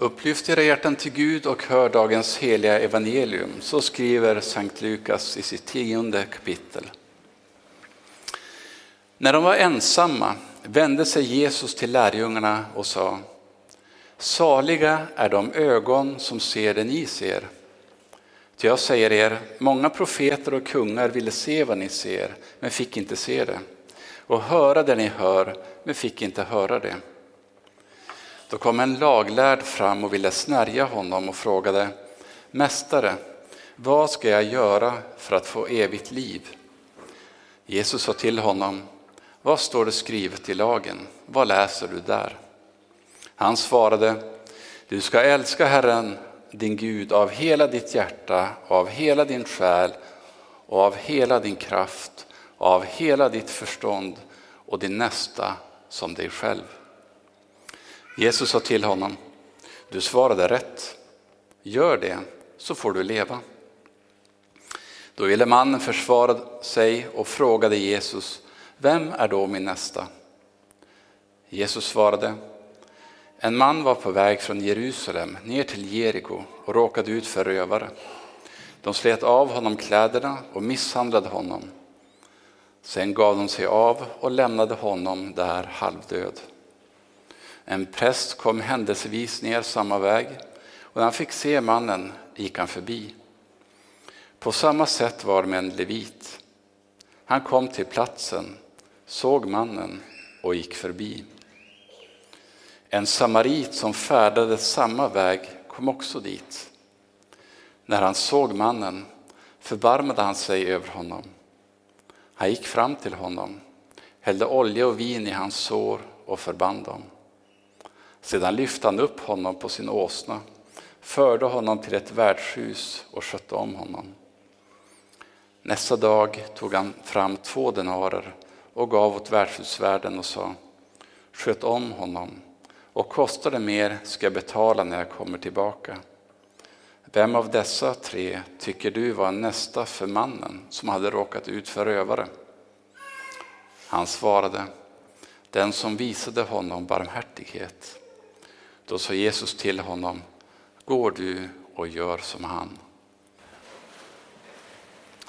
Upplyft era hjärtan till Gud och hör dagens heliga evangelium. Så skriver Sankt Lukas i sitt tionde kapitel. När de var ensamma vände sig Jesus till lärjungarna och sa Saliga är de ögon som ser det ni ser. Ty jag säger er, många profeter och kungar ville se vad ni ser, men fick inte se det. Och höra det ni hör, men fick inte höra det. Då kom en laglärd fram och ville snärja honom och frågade Mästare, vad ska jag göra för att få evigt liv? Jesus sa till honom Vad står det skrivet i lagen? Vad läser du där? Han svarade Du ska älska Herren din Gud av hela ditt hjärta, av hela din själ och av hela din kraft och av hela ditt förstånd och din nästa som dig själv. Jesus sa till honom, du svarade rätt. Gör det så får du leva. Då ville mannen försvara sig och frågade Jesus, vem är då min nästa? Jesus svarade, en man var på väg från Jerusalem ner till Jeriko och råkade ut för rövare. De slet av honom kläderna och misshandlade honom. Sen gav de sig av och lämnade honom där halvdöd. En präst kom händelsevis ner samma väg och när han fick se mannen gick han förbi. På samma sätt var det med en levit. Han kom till platsen, såg mannen och gick förbi. En samarit som färdades samma väg kom också dit. När han såg mannen förbarmade han sig över honom. Han gick fram till honom, hällde olja och vin i hans sår och förband dem. Sedan lyfte han upp honom på sin åsna, förde honom till ett värdshus och skötte om honom. Nästa dag tog han fram två denarer och gav åt värdshusvärden och sa, sköt om honom och kostar det mer ska jag betala när jag kommer tillbaka. Vem av dessa tre tycker du var nästa för mannen som hade råkat ut för rövare? Han svarade, den som visade honom barmhärtighet. Då sa Jesus till honom, går du och gör som han.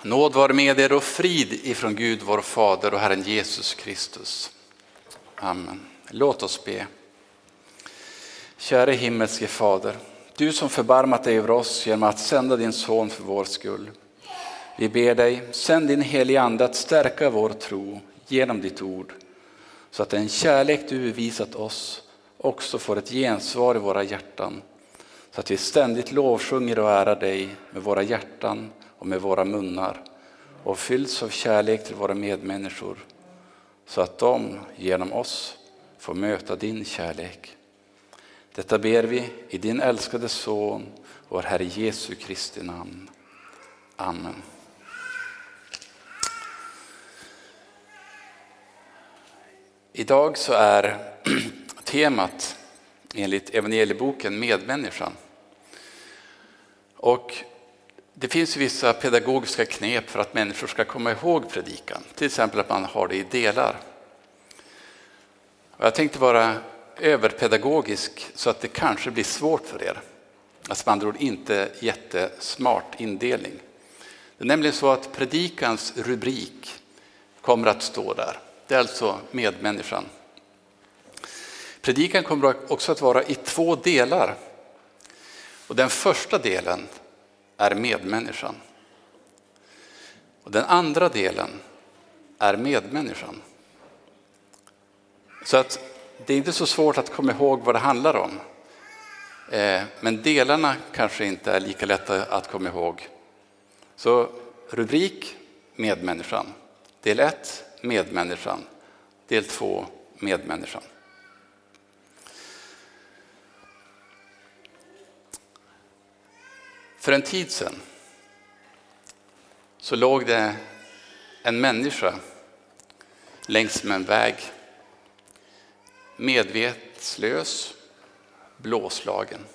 Nåd vare med er och frid ifrån Gud vår Fader och Herren Jesus Kristus. Amen. Låt oss be. Käre himmelske Fader, du som förbarmat dig över oss genom att sända din son för vår skull. Vi ber dig, sänd din helige Ande att stärka vår tro genom ditt ord, så att den kärlek du visat oss också får ett gensvar i våra hjärtan, så att vi ständigt lovsjunger och ärar dig med våra hjärtan och med våra munnar och fylls av kärlek till våra medmänniskor, så att de genom oss får möta din kärlek. Detta ber vi i din älskade son, vår Herre Jesu Kristi namn. Amen. Idag så är temat enligt evangelieboken Medmänniskan. Och det finns vissa pedagogiska knep för att människor ska komma ihåg predikan. Till exempel att man har det i delar. Och jag tänkte vara överpedagogisk så att det kanske blir svårt för er. Alltså med andra ord inte jättesmart indelning. Det är nämligen så att predikans rubrik kommer att stå där. Det är alltså medmänniskan. Predikan kommer också att vara i två delar. Och den första delen är medmänniskan. Och den andra delen är medmänniskan. Så att det är inte så svårt att komma ihåg vad det handlar om. Eh, men delarna kanske inte är lika lätta att komma ihåg. Så rubrik Medmänniskan. Del 1 Medmänniskan. Del 2 Medmänniskan. För en tid sedan så låg det en människa längs med en väg medvetslös, blåslagen.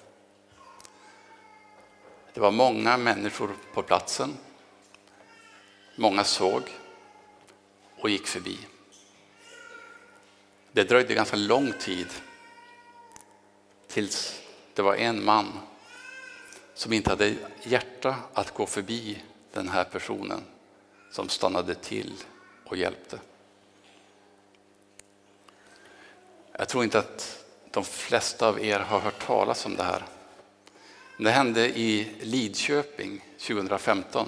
Det var många människor på platsen. Många såg och gick förbi. Det dröjde ganska lång tid tills det var en man som inte hade hjärta att gå förbi den här personen som stannade till och hjälpte. Jag tror inte att de flesta av er har hört talas om det här. Det hände i Lidköping 2015.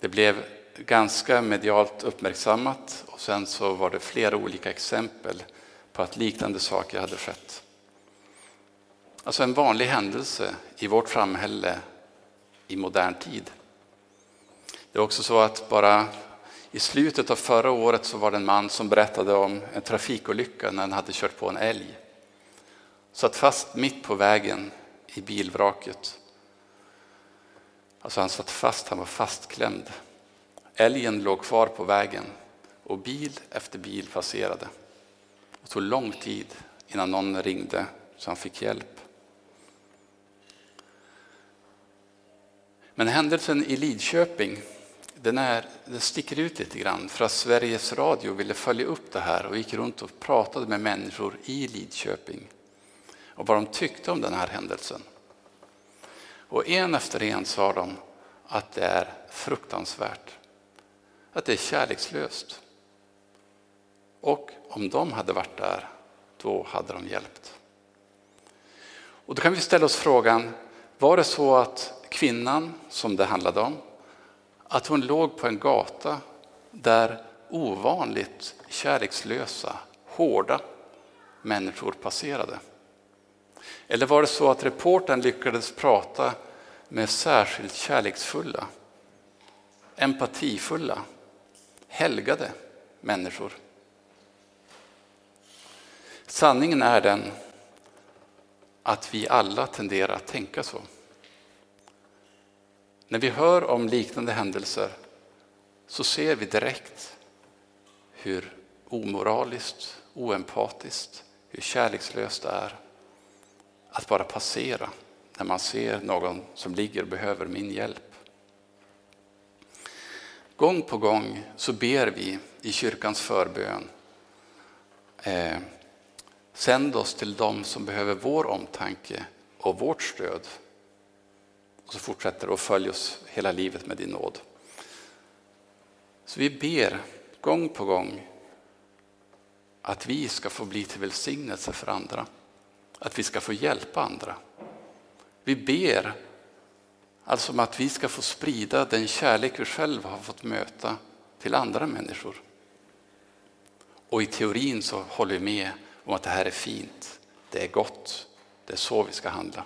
Det blev ganska medialt uppmärksammat och sen så var det flera olika exempel på att liknande saker hade skett. Alltså en vanlig händelse i vårt samhälle i modern tid. Det är också så att bara i slutet av förra året så var det en man som berättade om en trafikolycka när han hade kört på en älg. Satt fast mitt på vägen i bilvraket. Alltså han satt fast, han var fastklämd. Älgen låg kvar på vägen och bil efter bil passerade. Det tog lång tid innan någon ringde så han fick hjälp. Men händelsen i Lidköping den, är, den sticker ut lite grann för att Sveriges Radio ville följa upp det här och gick runt och pratade med människor i Lidköping och vad de tyckte om den här händelsen. Och en efter en sa de att det är fruktansvärt, att det är kärlekslöst. Och om de hade varit där, då hade de hjälpt. Och då kan vi ställa oss frågan, var det så att kvinnan som det handlade om, att hon låg på en gata där ovanligt kärlekslösa, hårda människor passerade? Eller var det så att reportern lyckades prata med särskilt kärleksfulla, empatifulla, helgade människor? Sanningen är den att vi alla tenderar att tänka så. När vi hör om liknande händelser så ser vi direkt hur omoraliskt, oempatiskt, hur kärlekslöst det är att bara passera när man ser någon som ligger och behöver min hjälp. Gång på gång så ber vi i kyrkans förbön eh, Sänd oss till dem som behöver vår omtanke och vårt stöd. Och så fortsätter det och följ oss hela livet med din nåd. Så vi ber gång på gång att vi ska få bli till välsignelse för andra. Att vi ska få hjälpa andra. Vi ber alltså om att vi ska få sprida den kärlek vi själva har fått möta till andra människor. Och i teorin så håller vi med om att det här är fint, det är gott, det är så vi ska handla.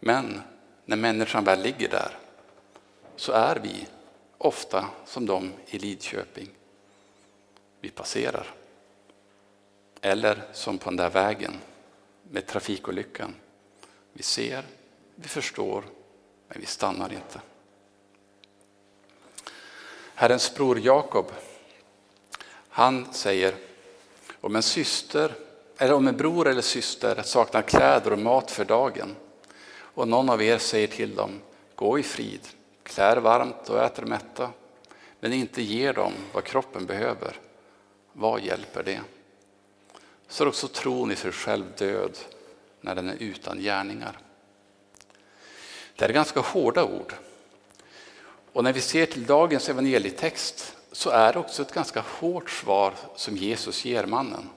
Men när människan väl ligger där så är vi ofta som de i Lidköping. Vi passerar. Eller som på den där vägen med trafikolyckan. Vi ser, vi förstår, men vi stannar inte. Herrens bror Jakob, han säger om en syster eller om en bror eller syster saknar kläder och mat för dagen och någon av er säger till dem, gå i frid, klär varmt och äter mätta, men inte ger dem vad kroppen behöver, vad hjälper det? Så är också tron i sig själv död när den är utan gärningar. Det är ganska hårda ord. Och när vi ser till dagens evangelietext så är det också ett ganska hårt svar som Jesus ger mannen.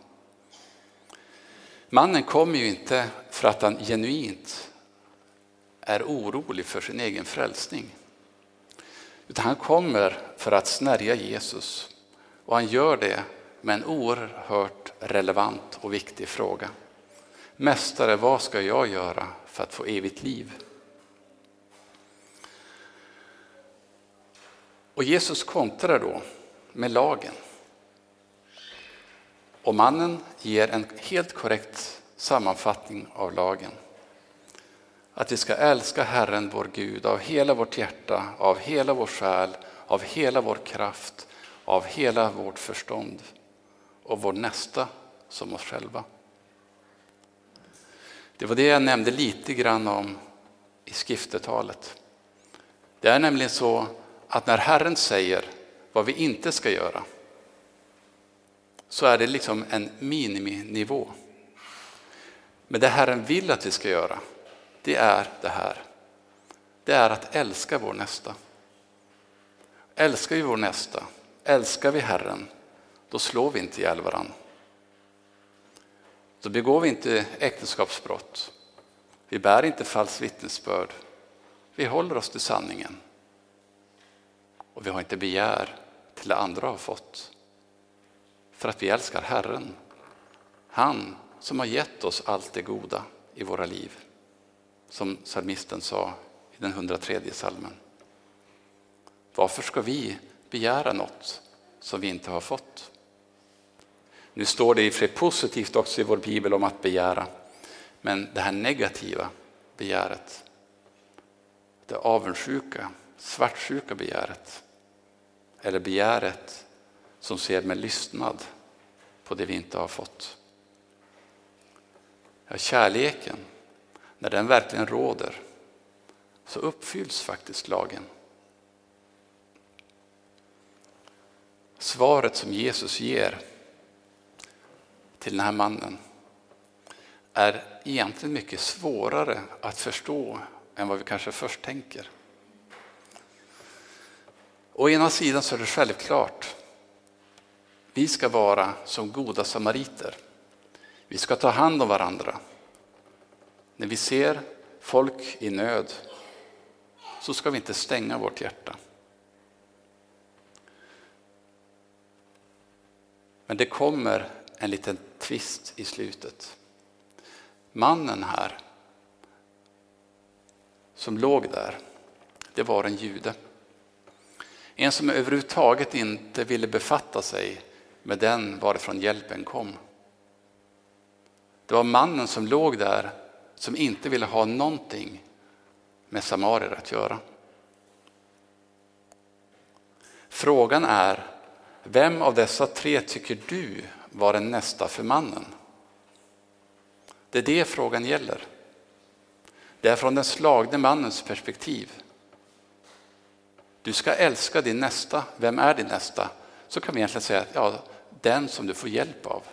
Mannen kommer ju inte för att han genuint är orolig för sin egen frälsning. Utan han kommer för att snärja Jesus och han gör det med en oerhört relevant och viktig fråga. Mästare, vad ska jag göra för att få evigt liv? Och Jesus kontrar då med lagen. Och mannen ger en helt korrekt sammanfattning av lagen. Att vi ska älska Herren vår Gud av hela vårt hjärta, av hela vår själ, av hela vår kraft, av hela vårt förstånd och vår nästa som oss själva. Det var det jag nämnde lite grann om i skriftetalet. Det är nämligen så att när Herren säger vad vi inte ska göra så är det liksom en miniminivå. Men det Herren vill att vi ska göra, det är det här. Det är att älska vår nästa. Älskar vi vår nästa, älskar vi Herren, då slår vi inte ihjäl varandra. Då begår vi inte äktenskapsbrott. Vi bär inte falskt vittnesbörd. Vi håller oss till sanningen. Och vi har inte begär till det andra har fått. För att vi älskar Herren. Han som har gett oss allt det goda i våra liv. Som psalmisten sa i den 103 salmen. Varför ska vi begära något som vi inte har fått? Nu står det i och för sig positivt också i vår bibel om att begära. Men det här negativa begäret, det avundsjuka, svartsjuka begäret, eller begäret som ser med lystnad på det vi inte har fått. Ja, kärleken, när den verkligen råder, så uppfylls faktiskt lagen. Svaret som Jesus ger till den här mannen är egentligen mycket svårare att förstå än vad vi kanske först tänker. Å ena sidan så är det självklart. Vi ska vara som goda samariter. Vi ska ta hand om varandra. När vi ser folk i nöd så ska vi inte stänga vårt hjärta. Men det kommer en liten twist i slutet. Mannen här som låg där, det var en jude. En som överhuvudtaget inte ville befatta sig med den varifrån hjälpen kom. Det var mannen som låg där som inte ville ha någonting med samarier att göra. Frågan är, vem av dessa tre tycker du var den nästa för mannen? Det är det frågan gäller. Det är från den slagne mannens perspektiv. Du ska älska din nästa. Vem är din nästa? Så kan vi egentligen säga att ja, den som du får hjälp av.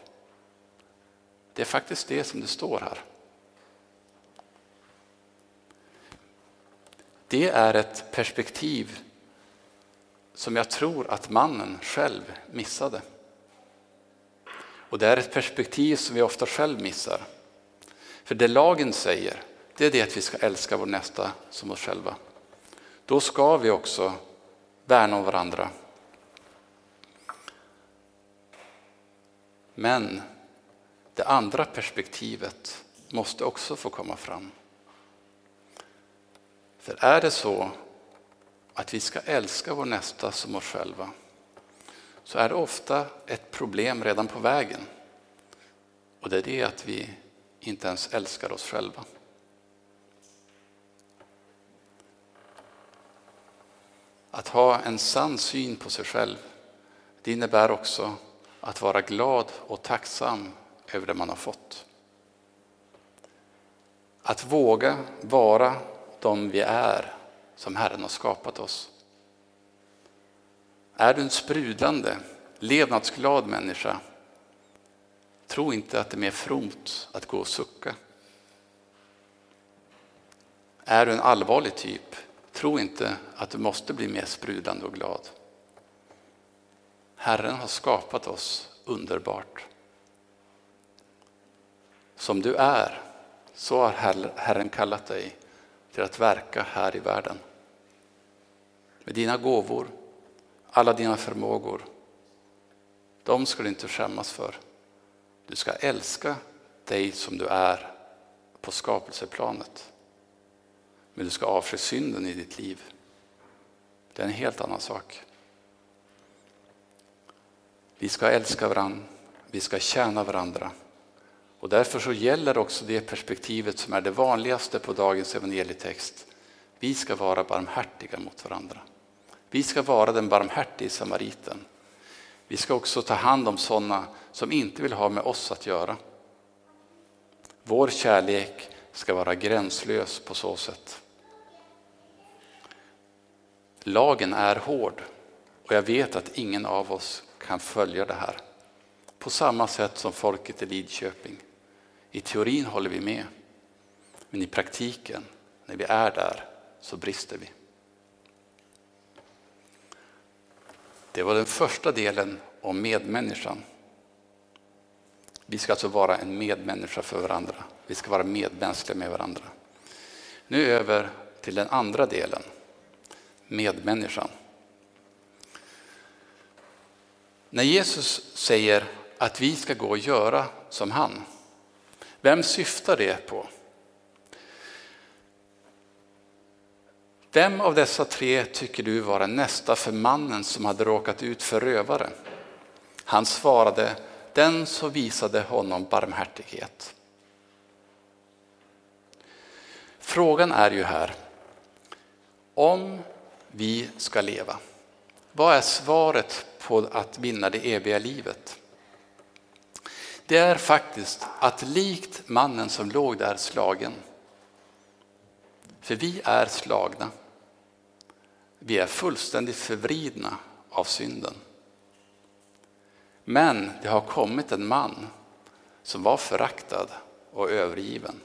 Det är faktiskt det som det står här. Det är ett perspektiv som jag tror att mannen själv missade. Och det är ett perspektiv som vi ofta själv missar. För det lagen säger, det är det att vi ska älska vår nästa som oss själva. Då ska vi också värna om varandra. Men det andra perspektivet måste också få komma fram. För är det så att vi ska älska vår nästa som oss själva så är det ofta ett problem redan på vägen. Och det är det att vi inte ens älskar oss själva. Att ha en sann syn på sig själv, det innebär också att vara glad och tacksam över det man har fått. Att våga vara de vi är som Herren har skapat oss. Är du en sprudlande, levnadsglad människa, tro inte att det är mer fromt att gå och sucka. Är du en allvarlig typ, tro inte att du måste bli mer sprudlande och glad. Herren har skapat oss underbart. Som du är, så har Herren kallat dig till att verka här i världen. Med dina gåvor, alla dina förmågor. De ska du inte skämmas för. Du ska älska dig som du är på skapelseplanet. Men du ska avsky synden i ditt liv. Det är en helt annan sak. Vi ska älska varandra, vi ska tjäna varandra. Och därför så gäller också det perspektivet som är det vanligaste på dagens evangelietext. Vi ska vara barmhärtiga mot varandra. Vi ska vara den barmhärtige samariten. Vi ska också ta hand om sådana som inte vill ha med oss att göra. Vår kärlek ska vara gränslös på så sätt. Lagen är hård och jag vet att ingen av oss kan följa det här. På samma sätt som folket i Lidköping. I teorin håller vi med, men i praktiken, när vi är där, så brister vi. Det var den första delen om medmänniskan. Vi ska alltså vara en medmänniska för varandra. Vi ska vara medmänskliga med varandra. Nu över till den andra delen, medmänniskan. När Jesus säger att vi ska gå och göra som han, vem syftar det på? Vem av dessa tre tycker du var den nästa för mannen som hade råkat ut för rövare? Han svarade, den som visade honom barmhärtighet. Frågan är ju här, om vi ska leva, vad är svaret på att vinna det eviga livet? Det är faktiskt att likt mannen som låg där slagen, för vi är slagna, vi är fullständigt förvridna av synden. Men det har kommit en man som var föraktad och övergiven.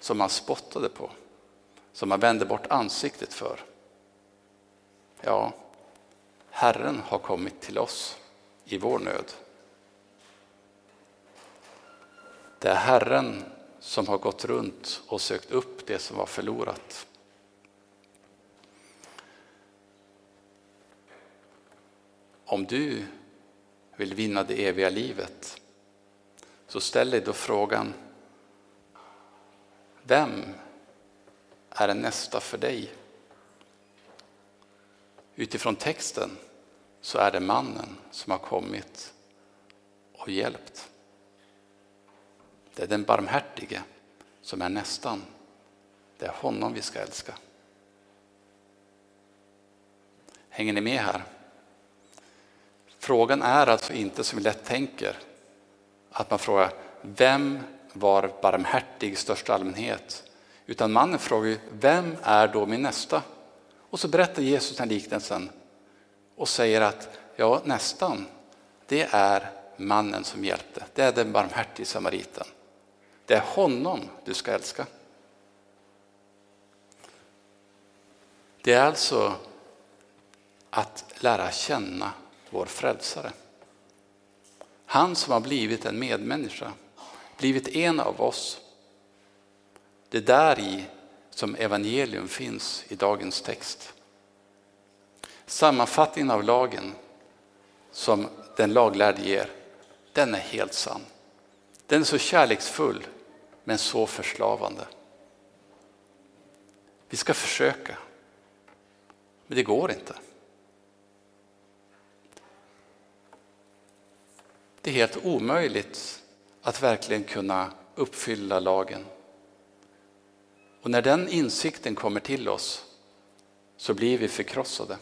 Som man spottade på, som man vände bort ansiktet för. Ja, Herren har kommit till oss i vår nöd. Det är Herren som har gått runt och sökt upp det som var förlorat. Om du vill vinna det eviga livet så ställ dig då frågan Vem är en nästa för dig? Utifrån texten så är det mannen som har kommit och hjälpt. Det är den barmhärtige som är nästan. Det är honom vi ska älska. Hänger ni med här? Frågan är alltså inte som vi lätt tänker, att man frågar vem var barmhärtig i största allmänhet? Utan mannen frågar ju, vem är då min nästa? Och så berättar Jesus den liknelsen och säger att ja, nästan, det är mannen som hjälpte. Det är den barmhärtige samariten. Det är honom du ska älska. Det är alltså att lära känna vår frälsare. Han som har blivit en medmänniska, blivit en av oss. Det är där i som evangelium finns i dagens text. Sammanfattningen av lagen som den laglärde ger, den är helt sann. Den är så kärleksfull men så förslavande. Vi ska försöka, men det går inte. Det är helt omöjligt att verkligen kunna uppfylla lagen. Och när den insikten kommer till oss så blir vi förkrossade.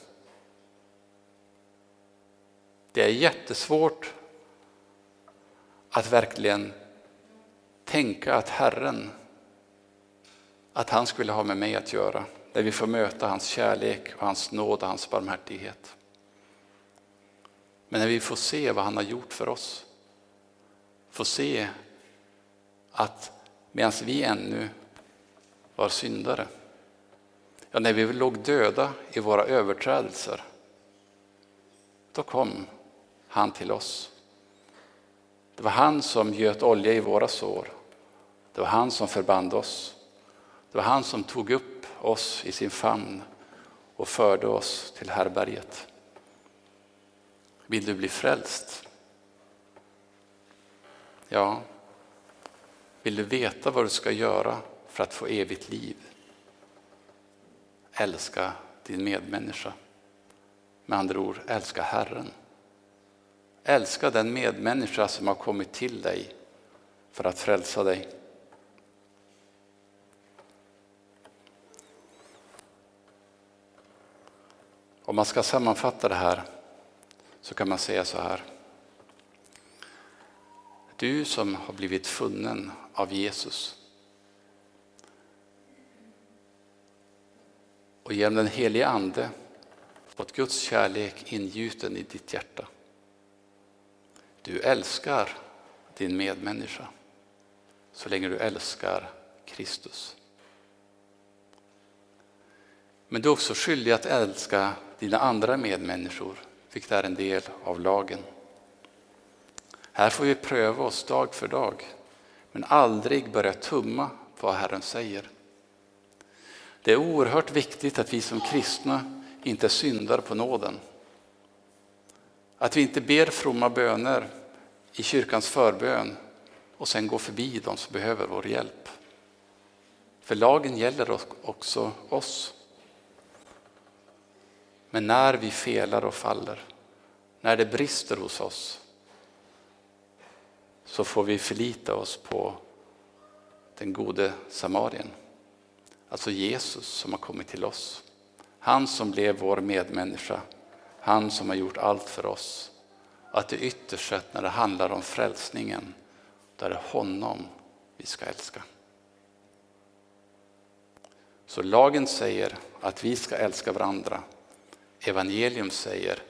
Det är jättesvårt att verkligen tänka att Herren, att han skulle ha med mig att göra. När vi får möta hans kärlek och hans nåd och hans barmhärtighet. Men när vi får se vad han har gjort för oss, får se att medan vi ännu var syndare, ja, när vi låg döda i våra överträdelser, då kom han till oss. Det var han som göt olja i våra sår. Det var han som förband oss. Det var han som tog upp oss i sin famn och förde oss till härberget. Vill du bli frälst? Ja, vill du veta vad du ska göra för att få evigt liv? Älska din medmänniska. Med andra ord, älska Herren. Älska den medmänniska som har kommit till dig för att frälsa dig. Om man ska sammanfatta det här så kan man säga så här. Du som har blivit funnen av Jesus och genom den helige Ande fått Guds kärlek ingjuten i ditt hjärta. Du älskar din medmänniska. så länge du älskar Kristus. Men du är också skyldig att älska dina andra medmänniskor, vilket är en del av lagen. Här får vi pröva oss dag för dag, men aldrig börja tumma på vad Herren säger. Det är oerhört viktigt att vi som kristna inte syndar på nåden. Att vi inte ber fromma böner i kyrkans förbön och sen går förbi de som behöver vår hjälp. För lagen gäller också oss. Men när vi felar och faller, när det brister hos oss, så får vi förlita oss på den gode samarien. Alltså Jesus som har kommit till oss. Han som blev vår medmänniska, han som har gjort allt för oss. Att det ytterst sett när det handlar om frälsningen, då är det honom vi ska älska. Så lagen säger att vi ska älska varandra. Evangelium säger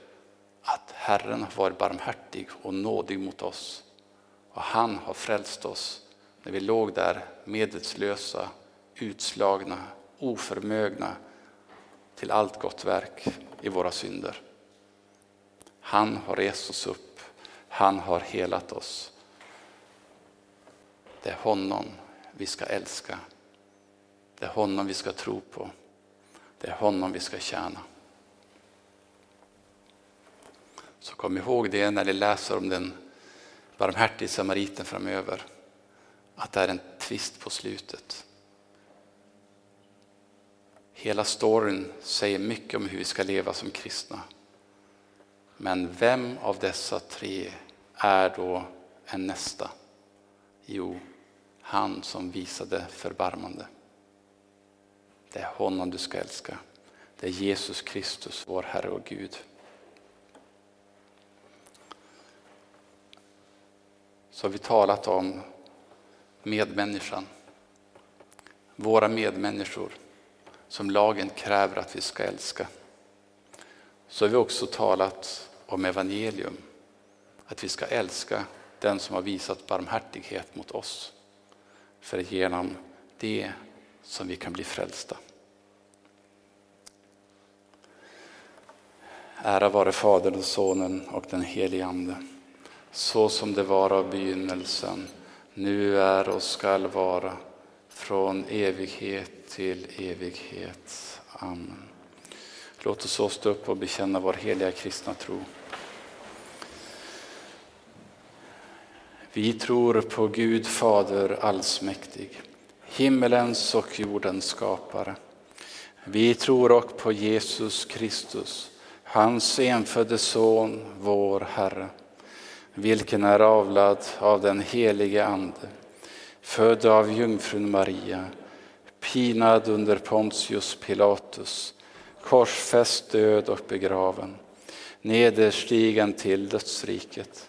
att Herren har varit barmhärtig och nådig mot oss. Och han har frälst oss när vi låg där medvetslösa, utslagna, oförmögna till allt gott verk i våra synder. Han har rest oss upp, han har helat oss. Det är honom vi ska älska. Det är honom vi ska tro på. Det är honom vi ska tjäna. Så kom ihåg det när ni läser om den barmhärtige samariten framöver. Att det är en tvist på slutet. Hela storyn säger mycket om hur vi ska leva som kristna. Men vem av dessa tre är då en nästa? Jo, han som visade förbarmande. Det är honom du ska älska. Det är Jesus Kristus, vår Herre och Gud. Så har vi talat om medmänniskan. Våra medmänniskor som lagen kräver att vi ska älska. Så har vi också talat om evangelium. Att vi ska älska den som har visat barmhärtighet mot oss. För genom det som vi kan bli frälsta. Ära vare Fadern och Sonen och den helige Ande. Så som det var av begynnelsen, nu är och skall vara, från evighet till evighet. Amen. Låt oss stå upp och bekänna vår heliga kristna tro. Vi tror på Gud Fader allsmäktig, himmelens och jordens skapare. Vi tror också på Jesus Kristus, hans enfödde Son, vår Herre, vilken är avlad av den helige Ande, född av jungfrun Maria, pinad under Pontius Pilatus, korsfäst, död och begraven, nederstigen till dödsriket,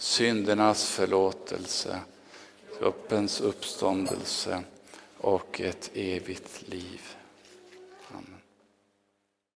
syndernas förlåtelse, kroppens uppståndelse och ett evigt liv.